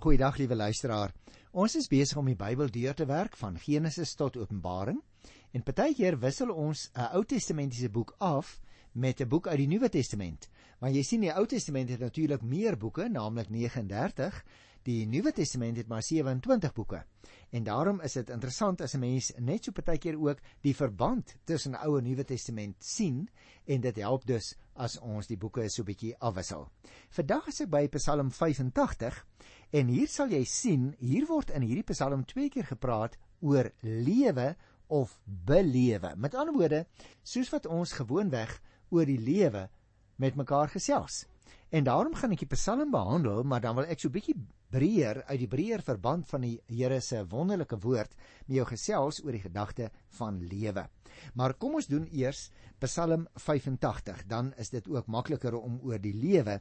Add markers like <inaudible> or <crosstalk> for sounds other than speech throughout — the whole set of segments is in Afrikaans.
Goeiedag liewe luisteraar. Ons is besig om die Bybel deur te werk van Genesis tot Openbaring. En partykeer wissel ons 'n Ou Testamentiese boek af met 'n boek uit die Nuwe Testament. Want jy sien die Ou Testament het natuurlik meer boeke, naamlik 39. Die Nuwe Testament het maar 27 boeke. En daarom is dit interessant as 'n mens net so partykeer ook die verband tussen Ou en Nuwe Testament sien en dit help dus as ons die boeke so 'n bietjie afwissel. Vandag is ek by Psalm 85 en hier sal jy sien, hier word in hierdie Psalm twee keer gepraat oor lewe of belewe. Met ander woorde, soos wat ons gewoonweg oor die lewe met mekaar gesels. En daarom gaan ek die Psalm behandel, maar dan wil ek so 'n bietjie breër uit die breër verband van die Here se wonderlike woord met jou gesels oor die gedagte van lewe. Maar kom ons doen eers Psalm 85, dan is dit ook makliker om oor die lewe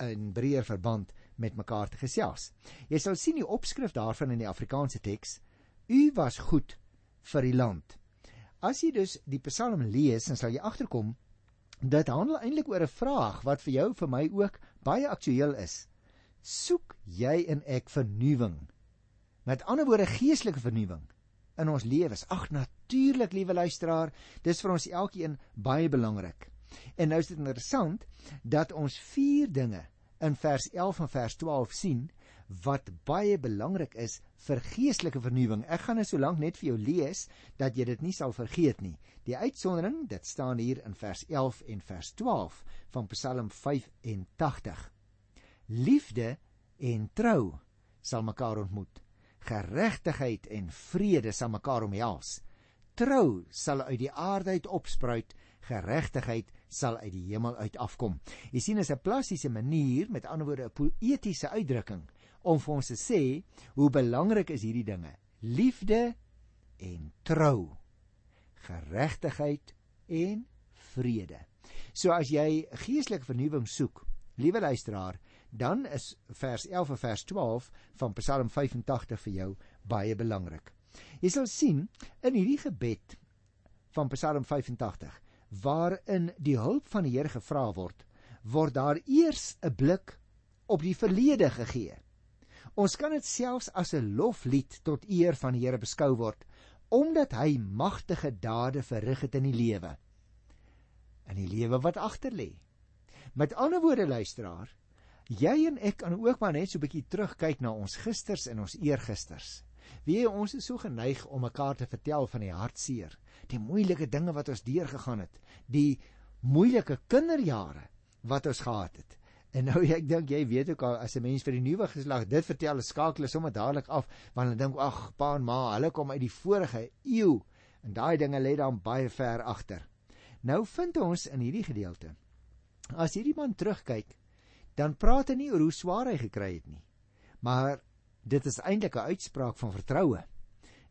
in breër verband met mekaar te gesels. Jy sal sien die opskrif daarvan in die Afrikaanse teks: U was goed vir die land. As jy dus die Psalm lees, dan sal jy agterkom dit handel eintlik oor 'n vraag wat vir jou vir my ook baie aktueel is. Soek jy en ek vernuwing? Met ander woorde geestelike vernuwing in ons lewens. Ag natuurlik, liewe luisteraar, dis vir ons elkeen baie belangrik. En nou is dit interessant dat ons vier dinge in vers 11 en vers 12 sien wat baie belangrik is vir geestelike vernuwing. Ek gaan dit solank net vir jou lees dat jy dit nie sal vergeet nie. Die uitsondering, dit staan hier in vers 11 en vers 12 van Psalm 85. Liefde en trou sal mekaar ontmoet. Geregtigheid en vrede sal mekaar omhels. Trou sal uit die aarde uit opspruit, geregtigheid sal uit die hemel uit afkom. Jy sien, is 'n plastiese manier, met ander woorde 'n poëtiese uitdrukking om vir ons te sê hoe belangrik is hierdie dinge: liefde en trou, geregtigheid en vrede. So as jy geestelike vernuwing soek, liewe luisteraar, dan is vers 11 en vers 12 van Psalm 85 vir jou baie belangrik. Jy sal sien in hierdie gebed van Psalm 85 waarin die hulp van die Here gevra word, word daar eers 'n blik op die verlede gegee. Ons kan dit selfs as 'n loflied tot eer van die Here beskou word omdat hy magtige dade verrig het in die lewe. In die lewe wat agterlê. Met ander woorde luisteraar, jy en ek kan ook maar net so 'n bietjie terugkyk na ons gisters en ons eergisters. Wie ons is so geneig om mekaar te vertel van die hartseer, die moeilike dinge wat ons deurgegaan het, die moeilike kinderjare wat ons gehad het. En nou <laughs> ek dink jy weet ook al as 'n mens vir die nuwe geslag dit vertel, skakel hulle sommer dadelik af want hulle dink ag pa en ma, hulle kom uit die vorige eeu en daai dinge lê dan baie ver agter. Nou vind ons in hierdie gedeelte as hierdie man terugkyk, dan praat hy nie oor hoe swaar hy gekry het nie. Maar dit is eintlik 'n uitspraak van vertroue.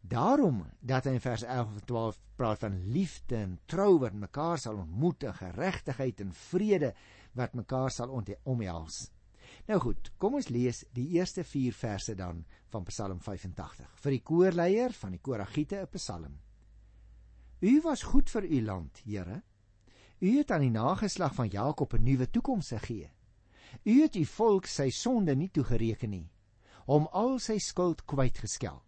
Daarom dat hy in vers 11 en 12 praat van liefde en trou wat mekaar sal ontmoet en geregtigheid en vrede wat mekaar sal omhels. Nou goed, kom ons lees die eerste 4 verse dan van Psalm 85 vir die koorleier van die Koragiete 'n Psalm. U was goed vir u land, Here. U het aan die nageslag van Jakob 'n nuwe toekoms gegee. U het u volk sy sonde nie toegereken nie, hom al sy skuld kwytgeskeld.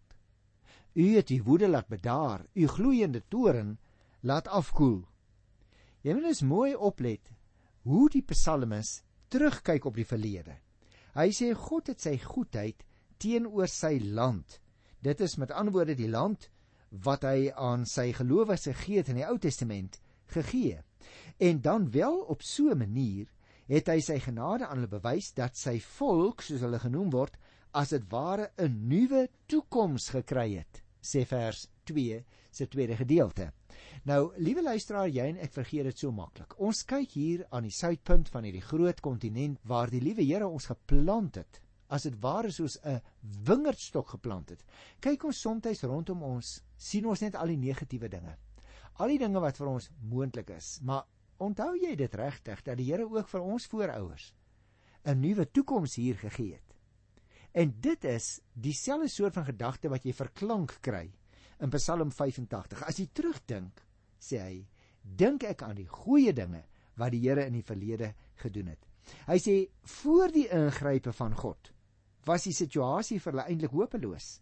U het u woede laat bedaar, u gloeiende toren laat afkoel. Jy moet eens mooi oplet hoe die psalmis terugkyk op die verlede. Hy sê God het sy goedheid teenoor sy land. Dit is met ander woorde die land wat hy aan sy gelowiges gegee het in die Ou Testament gegee. En dan wel op so 'n manier het hy sy genade aan hulle bewys dat sy volk, soos hulle genoem word, as dit ware 'n nuwe toekoms gekry het, sê vers 2 se tweede gedeelte. Nou, liewe luisteraar, jy en ek vergeet dit so maklik. Ons kyk hier aan die suidpunt van hierdie groot kontinent waar die liewe Here ons geplant het, as dit ware soos 'n wingerdstok geplant het. Kyk ons soms rondom ons, sien ons net al die negatiewe dinge. Al die dinge wat vir ons moontlik is, maar onthou jy dit regtig dat die Here ook vir ons voorouers 'n nuwe toekoms hier gegee het? En dit is dieselfde soort van gedagte wat jy verklank kry in Psalm 85. As jy terugdink, sê hy, dink ek aan die goeie dinge wat die Here in die verlede gedoen het. Hy sê voor die ingrype van God was die situasie vir hulle eintlik hopeloos.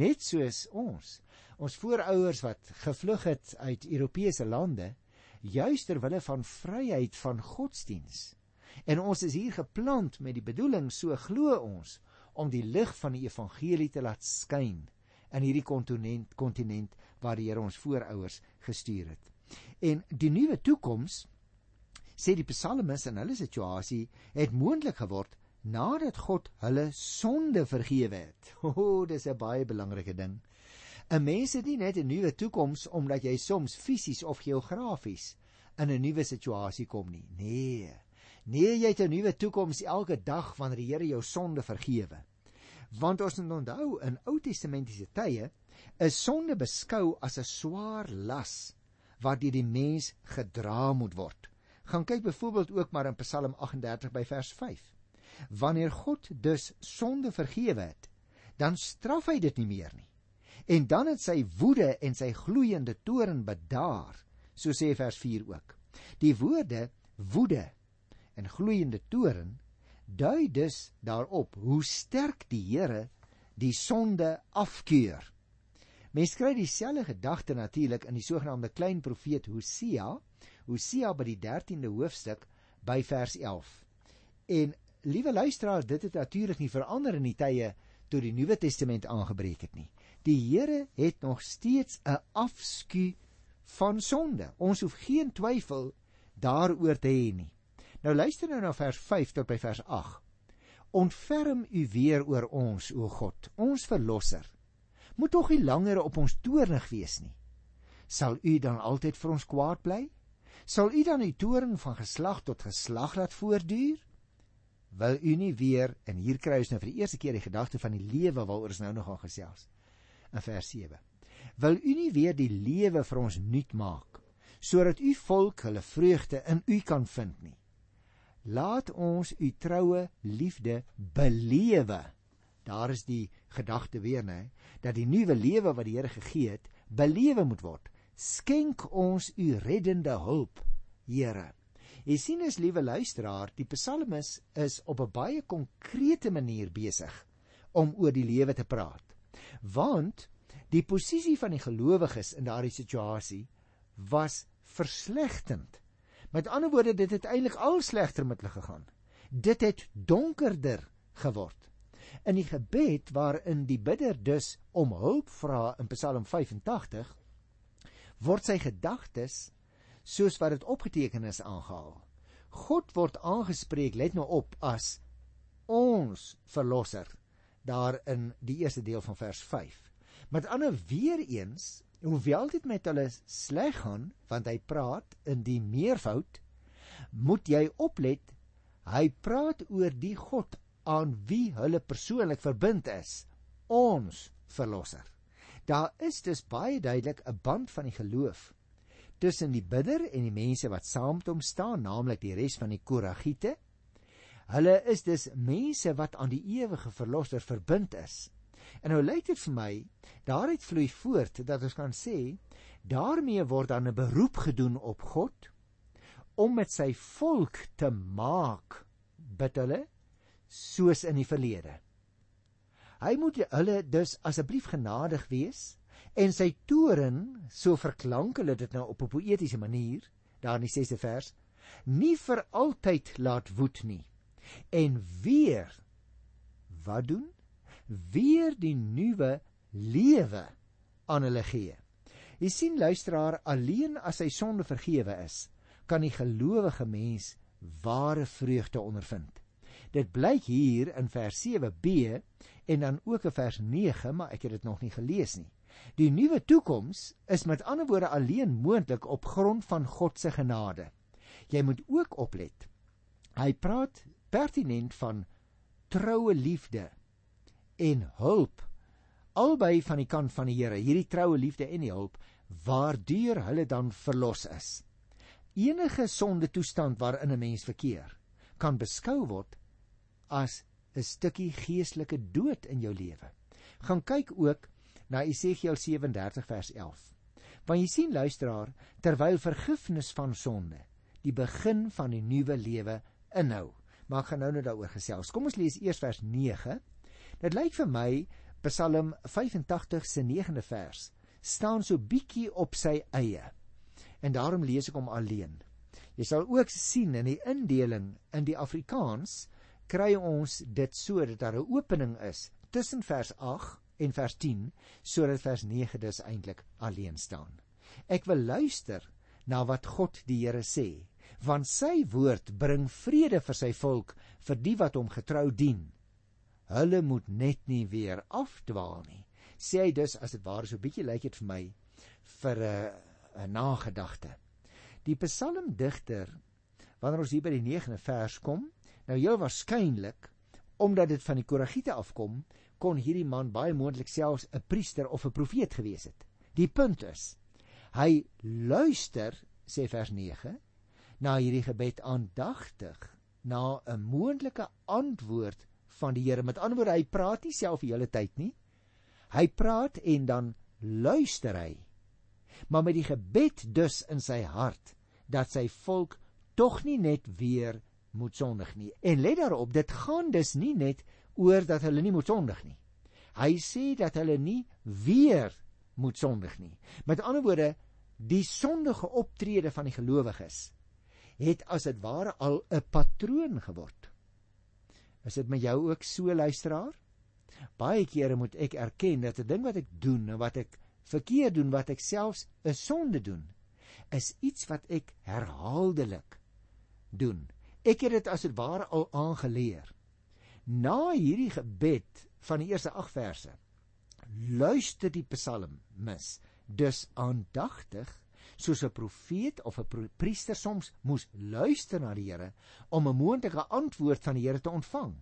Net soos ons, ons voorouers wat gevlug het uit Europese lande, juis ter wille van vryheid van godsdiens. En ons is hier geplant met die bedoeling, so glo ons, om die lig van die evangelie te laat skyn in hierdie kontinent kontinent waar die Here ons voorouers gestuur het. En die nuwe toekoms sê die psalmis in hulle situasie het moontlik geword nadat God hulle sonde vergewe het. <laughs> O, oh, dis 'n baie belangrike ding. 'n Mens het nie net 'n nuwe toekoms omdat jy soms fisies of geografies in 'n nuwe situasie kom nie. Nee. Nee, jy het 'n nuwe toekoms elke dag wanneer die Here jou sonde vergewe. Want ons moet onthou in Ou Testamentiese tye is sonde beskou as 'n swaar las wat deur die mens gedra moet word. Gaan kyk byvoorbeeld ook maar in Psalm 38 by vers 5. Wanneer God dus sonde vergewe het, dan straf hy dit nie meer nie. En dan het sy woede en sy gloeiende toorn bedaar, so sê vers 4 ook. Die woorde woede en gloeiende toorn dui dus daarop hoe sterk die Here die sonde afkeur. Mens kry dieselfde gedagte natuurlik in die sogenaamde klein profeet Hosea, Hosea by die 13de hoofstuk by vers 11. En liewe luisteraar, dit het natuurlik nie verander in die tye toe die Nuwe Testament aangebreek het nie. Die Here het nog steeds 'n afskuw van sonde. Ons hoef geen twyfel daaroor te hê nie. Nou luister nou na vers 5 tot by vers 8. Ontferm u weer oor ons, o God, ons verlosser. Moet tog nie langer op ons toornig wees nie. Sal u dan altyd vir ons kwaad bly? Sal u dan u toorn van geslag tot geslag laat voortduur? wil u nie weer en hier kry ons nou vir die eerste keer die gedagte van die lewe waaroor ons nou nog gaan gesels in vers 7 wil u nie weer die lewe vir ons nuut maak sodat u volk hulle vreugde in u kan vind nie? Laat ons u troue liefde belewe. Daar is die gedagte weer nê dat die nuwe lewe wat die Here gegee het belewe moet word. Skenk ons u reddende hulp Here. Jy sien as liewe luisteraar, die psalmis is op 'n baie konkrete manier besig om oor die lewe te praat. Want die posisie van die gelowiges in daardie situasie was verslegtend. Met ander woorde, dit het eintlik al slegter met hulle gegaan. Dit het donkerder geword. In die gebed waarin die bidder dus om hulp vra in Psalm 85, word sy gedagtes soos wat dit opgeteken is aangehaal. God word aangespreek, let nou op, as ons verlosser daar in die eerste deel van vers 5. Met ander weer eens, hoewel dit met hulle sleg gaan, want hy praat in die meervoud, moet jy oplet, hy praat oor die God aan wie hulle persoonlik verbind is, ons verlosser. Daar is dus baie duidelik 'n band van die geloof tussen die bidder en die mense wat saam met hom staan, naamlik die res van die Koragiete. Hulle is dus mense wat aan die ewige verlosser verbind is. En nou lyk dit vir my, daaruit vloei voort dat ons kan sê daarmee word dan 'n beroep gedoen op God om met sy volk te maak bid hulle soos in die verlede. Hy moet hulle dus asseblief genadig wees en sy toren so verklank hulle dit nou op 'n poëtiese manier daar in die 6de vers nie vir altyd laat woed nie en weer wat doen weer die nuwe lewe aan hulle gee jy sien luisteraar alleen as hy sonde vergewe is kan die gelowige mens ware vreugde ondervind dit blyk hier in vers 7b en dan ook in vers 9 maar ek het dit nog nie gelees nie Die nuwe toekoms is met ander woorde alleen moontlik op grond van God se genade. Jy moet ook oplet. Hy praat pertinent van troue liefde en hulp albei van die kant van die Here. Hierdie troue liefde en die hulp waardeur hulle dan verlos is. Enige sonde toestand waarin 'n mens verkeer, kan beskou word as 'n stukkie geestelike dood in jou lewe. Gaan kyk ook na Esegiel 37 vers 11. Want jy sien luisteraar, terwyl vergifnis van sonde die begin van die nuwe lewe inhou. Maar gaan nou net daaroor gesels. Kom ons lees eers vers 9 Dit lyk vir my Psalm 85 se 9de vers staan so bietjie op sy eie. En daarom lees ek hom alleen. Jy sal ook sien in die indeling in die Afrikaans kry ons dit so dat daar 'n opening is tussen vers 8 en vers 10 sodat vers 9 dus eintlik alleen staan. Ek wil luister na wat God die Here sê, want sy woord bring vrede vir sy volk, vir die wat hom getrou dien. Hulle moet net nie weer afdwaal nie. Sê hy dus as dit ware so bietjie lyk dit vir my vir 'n 'n nagedagte. Die psalmdigter wanneer ons hier by die 9de vers kom, nou heel waarskynlik omdat dit van die Koragiete afkom, kon hierdie man baie moontlik selfs 'n priester of 'n profeet gewees het. Die punt is, hy luister, sê vers 9, na hierdie gebed aandagtig na 'n moontlike antwoord van die Here. Met ander woorde, hy praat nie self die hele tyd nie. Hy praat en dan luister hy. Maar met die gebed dus in sy hart dat sy volk tog nie net weer moet sondig nie. En let daarop, dit gaan dus nie net oor dat hulle nie moet sondig nie. Hy sê dat hulle nie weer moet sondig nie. Met ander woorde, die sondige optrede van die gelowiges het as dit ware al 'n patroon geword. Is dit met jou ook so luisteraar? Baie kere moet ek erken dat 'n ding wat ek doen en wat ek verkeerd doen, wat ek selfs 'n sonde doen, is iets wat ek herhaaldelik doen. Ek het dit as dit ware al aangeleer na hierdie gebed van die eerste 8 verse luister die psalmis dus aandagtig soos 'n profeet of 'n priester soms moes luister na die Here om 'n moontlike antwoord van die Here te ontvang.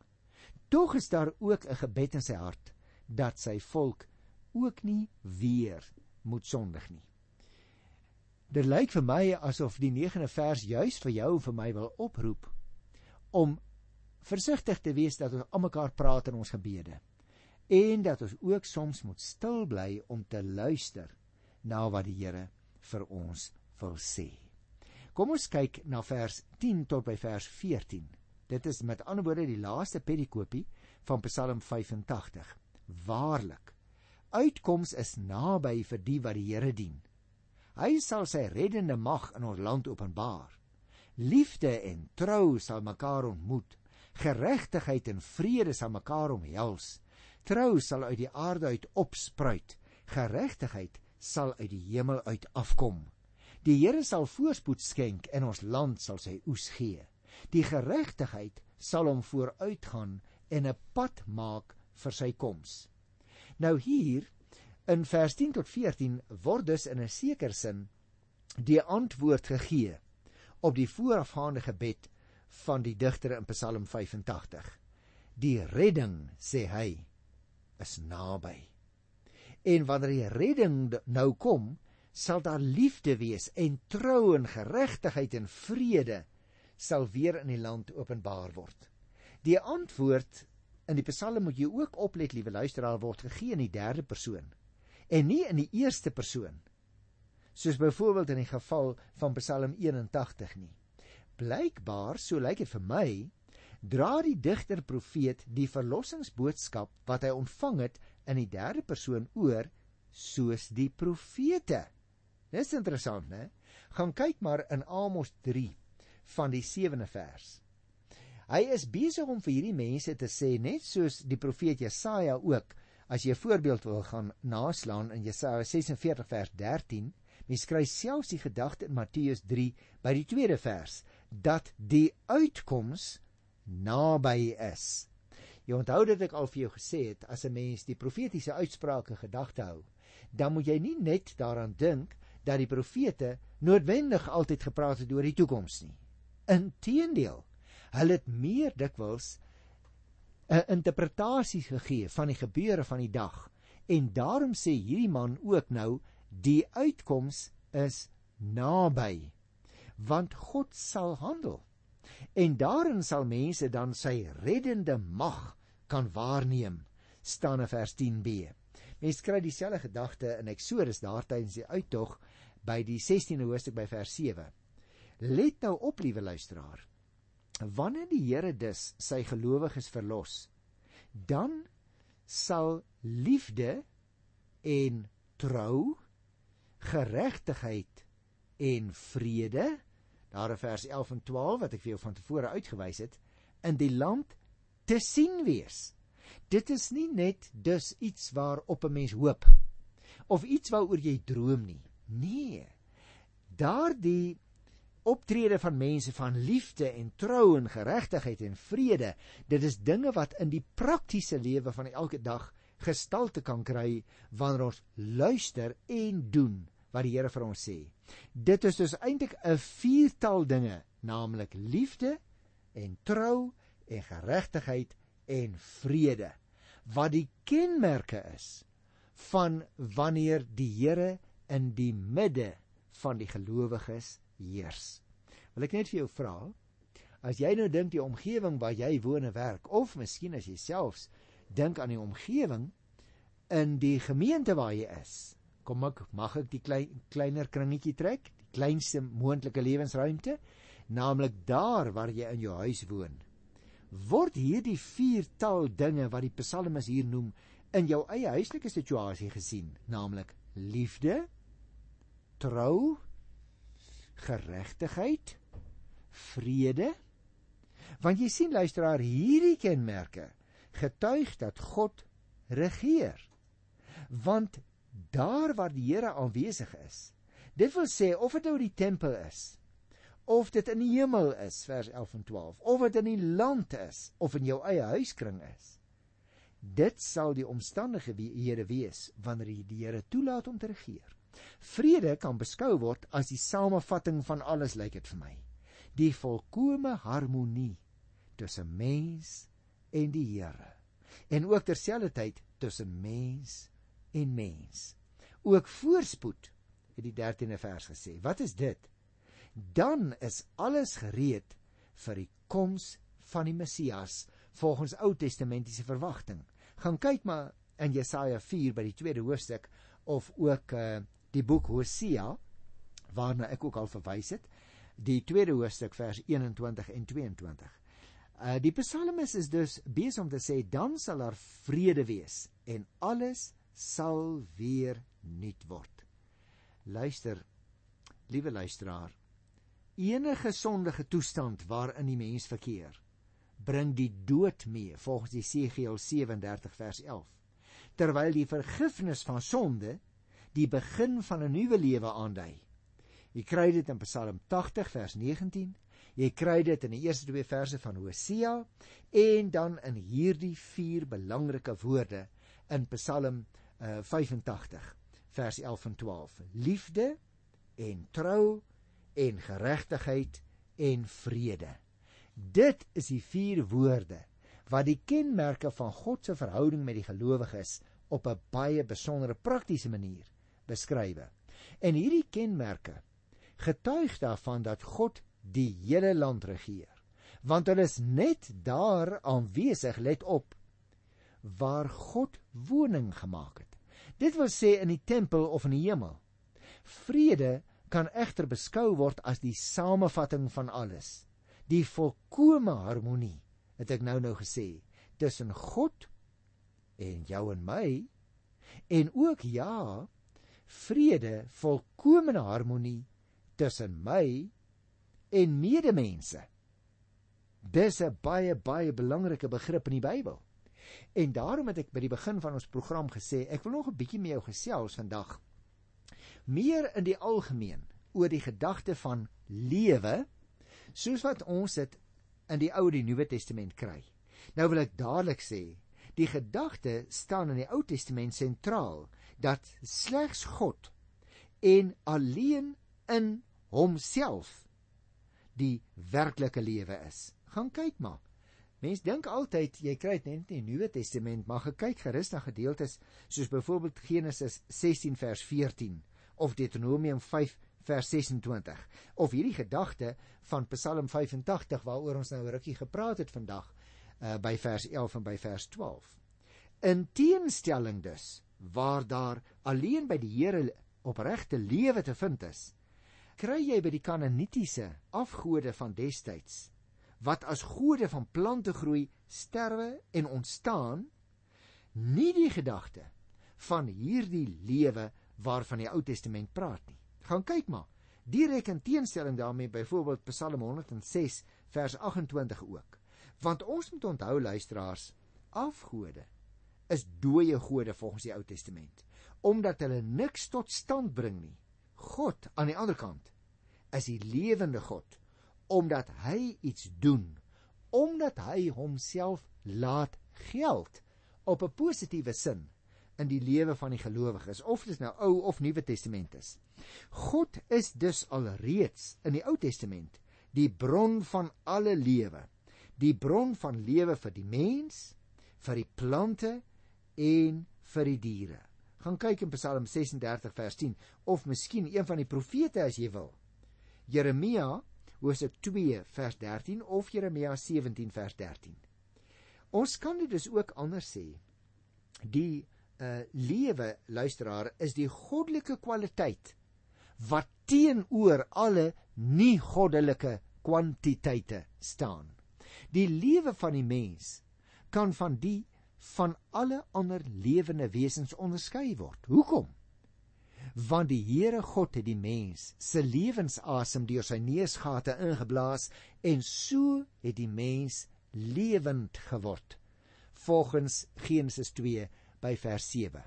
Tog is daar ook 'n gebed in sy hart dat sy volk ook nie weer moet sondig nie. Dit lyk vir my asof die 9de vers juis vir jou en vir my wil oproep om versigtig te wees dat ons almekaar praat in ons gebede en dat ons ook soms moet stil bly om te luister na wat die Here vir ons wil sê. Kom ons kyk na vers 10 tot by vers 14. Dit is met ander woorde die laaste perikopie van Psalm 85. Waarlik, uitkoms is naby vir die wat die Here dien. Hy sal sy reddende mag in ons land openbaar. Liefde en trou sal mekaar ontmoet geregtigheid en vrede sal mekaar omhels. Trou sal uit die aarde uit opspruit. Geregtigheid sal uit die hemel uit afkom. Die Here sal voorspoed skenk en ons land sal sy oes gee. Die geregtigheid sal hom vooruitgaan en 'n pad maak vir sy koms. Nou hier in vers 10 tot 14 word dus in 'n sekere sin die antwoord gegee op die voorafgaande gebed van die digter in Psalm 85. Die redding, sê hy, is naby. En wanneer die redding nou kom, sal daar liefde wees en trou en geregtigheid en vrede sal weer in die land openbaar word. Die antwoord in die Psalm moet jy ook oplet, liewe luisteraar, word gegee in die derde persoon en nie in die eerste persoon. Soos byvoorbeeld in die geval van Psalm 81 nie. Blykbaar, so lyk dit vir my, dra die digter profeet die verlossingsboodskap wat hy ontvang het in die derde persoon oor soos die profete. Dis interessant, né? Gaan kyk maar in Amos 3 van die 7de vers. Hy is besig om vir hierdie mense te sê net soos die profeet Jesaja ook. As jy 'n voorbeeld wil gaan naslaan in Jesaja 46 vers 13, mens kry selfs die gedagte in Matteus 3 by die tweede vers dat die uitkoms naby is. Jy onthou dit ek al vir jou gesê het as 'n mens die profetiese uitsprake gedagte hou, dan moet jy nie net daaraan dink dat die profete noodwendig altyd gepraat het oor die toekoms nie. Inteendeel, hulle het meer dikwels 'n interpretasie gegee van die gebeure van die dag en daarom sê hierdie man ook nou die uitkoms is naby want God sal handel. En daarin sal mense dan sy reddende mag kan waarneem, staan in vers 10b. Mense kry dieselfde gedagte in Eksodus daar tydens die uittog by die 16de hoofstuk by vers 7. Let nou op, liewe luisteraar. Wanneer die Here dus sy gelowiges verlos, dan sal liefde en trou, geregtigheid en vrede, daar in vers 11 en 12 wat ek vir jou van tevore uitgewys het, in die land te sien wees. Dit is nie net dus iets waarop 'n mens hoop of iets waaroor jy droom nie. Nee. Daardie optrede van mense van liefde en trou en geregtigheid en vrede, dit is dinge wat in die praktiese lewe van elke dag gestalte kan kry wanneer ons luister en doen wat die Here vir ons sê. Dit is dus eintlik 'n viertal dinge, naamlik liefde en trou en geregtigheid en vrede wat die kenmerke is van wanneer die Here in die midde van die gelowiges heers. Wil ek net vir jou vra, as jy nou dink die omgewing waar jy woon en werk of miskien as jy selfs dink aan die omgewing in die gemeente waar jy is. Kom ek mag ek die klein kleiner kringetjie trek, die kleinste moontlike lewensruimte, naamlik daar waar jy in jou huis woon. Word hierdie viertal dinge wat die psalmis hier noem in jou eie huislike situasie gesien, naamlik liefde, trou, geregtigheid, vrede. Want jy sien luisteraar, hierdie kenmerke getuig dat God regeer. Want daar waar die Here aanwesig is, dit wil sê of dit nou die tempel is, of dit in die hemel is, vers 11 en 12, of dit in die land is of in jou eie huiskring is. Dit sal die omstandige Here wees wanneer jy die Here toelaat om te regeer. Vrede kan beskou word as die samevatting van alles lyk dit vir my. Die volkomme harmonie tussen mens en die Here. En ook terselfdertyd tussen mens en mens. Ook voorspoed het die 13de vers gesê. Wat is dit? Dan is alles gereed vir die koms van die Messias volgens Ou Testamentiese verwagting. Gaan kyk maar in Jesaja 4 by die tweede hoofstuk of ook uh, die boek Hosea waarna ek ook al verwys het, die tweede hoofstuk vers 21 en 22. Uh die psalmis is dus besig om te sê dan sal daar vrede wees en alles sal weer nuut word. Luister, liewe luisteraar, enige sondige toestand waarin die mens verkeer, bring die dood mee volgens Jesegiel 37 vers 11. Terwyl die vergifnis van sonde die begin van 'n nuwe lewe aandui. Jy kry dit in Psalm 80 vers 19. Jy kry dit in die eerste twee verse van Hosea en dan in hierdie vier belangrike woorde in Psalm uh, 85 vers 11 en 12. Liefde en trou en geregtigheid en vrede. Dit is die vier woorde wat die kenmerke van God se verhouding met die gelowiges op 'n baie besondere praktiese manier beskrywe. En hierdie kenmerke getuig daarvan dat God die hele land regeer. Want hulle is net daar aanwesig, let op, waar God woning gemaak het. Dit wil sê in die tempel of in die hemel. Vrede kan egter beskou word as die samevatting van alles. Die volkomme harmonie, het ek nou nou gesê, tussen God en jou en my en ook ja, vrede, volkomme harmonie tussen my en medemense. Dis 'n baie baie belangrike begrip in die Bybel. En daarom het ek by die begin van ons program gesê, ek wil nog 'n bietjie met jou gesels vandag. Meer in die algemeen oor die gedagte van lewe soos wat ons dit in die Ou en die Nuwe Testament kry. Nou wil ek dadelik sê, die gedagte staan in die Ou Testament sentraal dat slegs God en alleen in homself die werklike lewe is. Gaan kyk maar. Mense dink altyd jy kry dit net in die Nuwe Testament, maar gekyk gerus na gedeeltes soos byvoorbeeld Genesis 16 vers 14 of Deuteronomium 5 vers 26 of hierdie gedagte van Psalm 85 waaroor ons nou 'n rukkie gepraat het vandag uh, by vers 11 en by vers 12. In teenstelling dus waar daar alleen by die Here opregte lewe te vind is, kry jy by die Kanaanitiese afgode van destyds wat as gode van plante groei, sterwe en ontstaan, nie die gedagte van hierdie lewe waarvan die Ou Testament praat nie. Gaan kyk maar. Direk in teenstelling daarmee byvoorbeeld Psalm 106 vers 28 ook. Want ons moet onthou luisteraars, afgode is dooie gode volgens die Ou Testament, omdat hulle niks tot stand bring nie. God aan die ander kant is die lewende God omdat hy iets doen, omdat hy homself laat geld op 'n positiewe sin in die lewe van die gelowiges of dit nou Ou of Nuwe Testament is. God is dus alreeds in die Ou Testament die bron van alle lewe, die bron van lewe vir die mens, vir die plante en vir die diere. Gaan kyk in Psalm 36 vers 10 of miskien een van die profete as jy wil. Jeremia hoofstuk 2 vers 13 of Jeremia 17 vers 13. Ons kan dit dus ook anders sê. Die uh lewe luisteraar is die goddelike kwaliteit wat teenoor alle nie goddelike kwantiteite staan. Die lewe van die mens kan van die van alle ander lewende wesens onderskei word. Hoekom? Want die Here God het die mens se lewensasem deur sy neusgate ingeblaas en so het die mens lewend geword. Volgens Genesis by vers 7.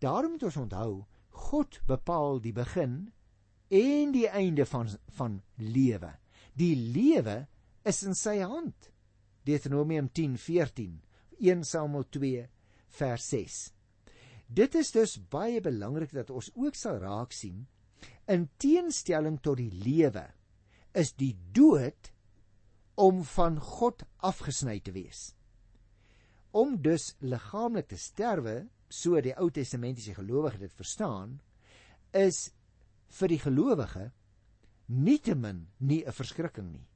Daarom moet ons onthou, God bepaal die begin en die einde van van lewe. Die lewe is in sy hand. Deuteronomium 10:14, 1 Samuel 2 vers 6. Dit is dus baie belangrik dat ons ook sal raak sien in teenstelling tot die lewe is die dood om van God afgesny te wees om dus liggaamlik te sterwe, so die Ou Testamentiese gelowige dit verstaan, is vir die gelowige nietemin nie 'n verskrikking nie.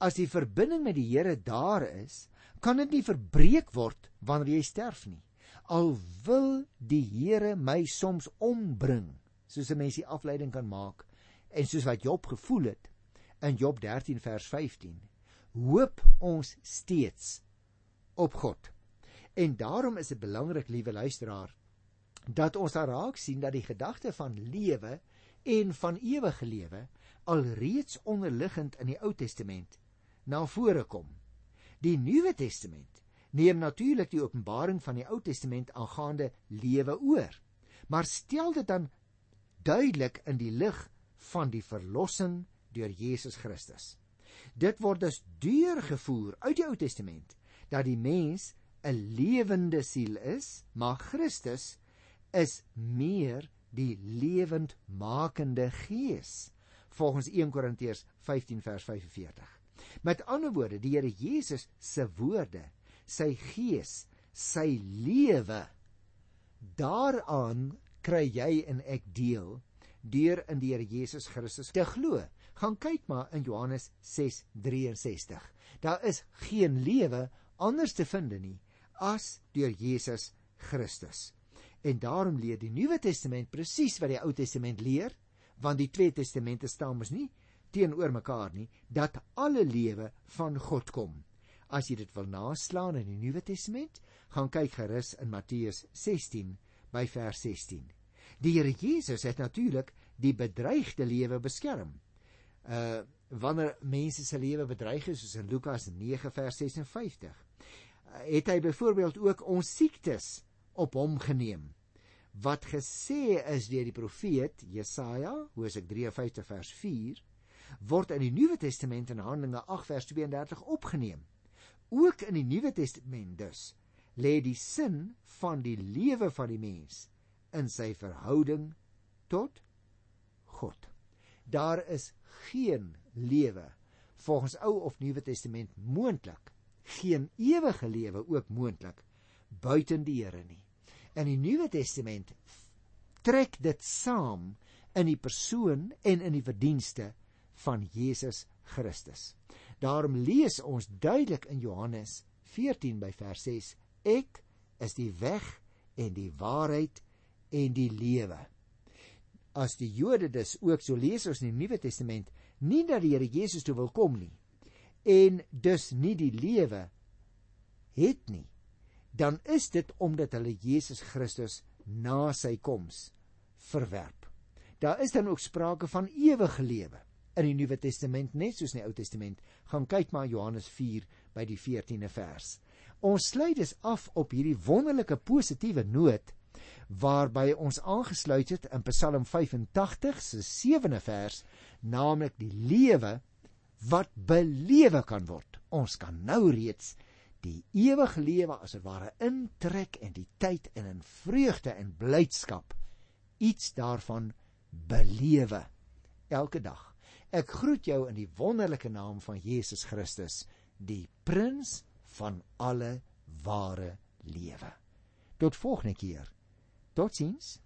As die verbinding met die Here daar is, kan dit nie verbreek word wanneer jy sterf nie. Al wil die Here my soms ombring, soos 'n mens die afleiding kan maak en soos wat Job gevoel het in Job 13 vers 15, hoop ons steeds op God. En daarom is dit belangrik, liewe luisteraar, dat ons daar raak sien dat die gedagte van lewe en van ewige lewe alreeds onderliggend in die Ou Testament na vore kom. Die Nuwe Testament neem natuurlik die openbaring van die Ou Testament aangaande lewe oor, maar stel dit dan duidelik in die lig van die verlossing deur Jesus Christus. Dit word dus deurgevoer uit die Ou Testament dat die mens 'n lewende siel is, maar Christus is meer die lewendmakende gees volgens 1 Korintiërs 15 vers 45. Met ander woorde, die Here Jesus se woorde, sy gees, sy lewe daaraan kry jy en ek deel deur in die Here Jesus Christus te glo. Gaan kyk maar in Johannes 6:63. Daar is geen lewe anders te vind nie as deur Jesus Christus. En daarom leer die Nuwe Testament presies wat die Ou Testament leer, want die twee testamente staan mos nie teenoor mekaar nie, dat alle lewe van God kom. As jy dit wil naslaan in die Nuwe Testament, gaan kyk gerus in Matteus 16 by vers 16. Die Here Jesus het natuurlik die bedreigde lewe beskerm. Uh wanneer mense se lewe bedreig is soos in Lukas 9 vers 56 het hy byvoorbeeld ook ons siektes op hom geneem wat gesê is deur die profeet Jesaja Hosea 53 vers 4 word in die Nuwe Testament in Handelinge 8 vers 32 opgeneem ook in die Nuwe Testament dus lê die sin van die lewe van die mens in sy verhouding tot God daar is geen lewe volgens Ou of Nuwe Testament moontlik geen ewige lewe ook moontlik buiten die Here nie. In die Nuwe Testament trek dit saam in die persoon en in die verdienste van Jesus Christus. Daarom lees ons duidelik in Johannes 14 by vers 6: Ek is die weg en die waarheid en die lewe. As die Jode dus ook so lees ons in die Nuwe Testament, nie dat die Here Jesus toe wil kom nie, en dus nie die lewe het nie dan is dit omdat hulle Jesus Christus na sy koms verwerp. Daar is dan ook sprake van ewige lewe in die Nuwe Testament net soos in die Ou Testament. Gaan kyk maar Johannes 4 by die 14de vers. Ons sluit dus af op hierdie wonderlike positiewe noot waarby ons aangesluit het in Psalm 85 se 7de vers, naamlik die lewe wat belewe kan word. Ons kan nou reeds die ewige lewe as dit ware intrek en die tyd en in vreugde en blydskap iets daarvan belewe elke dag. Ek groet jou in die wonderlike naam van Jesus Christus, die prins van alle ware lewe. Tot volgende keer. Totsiens.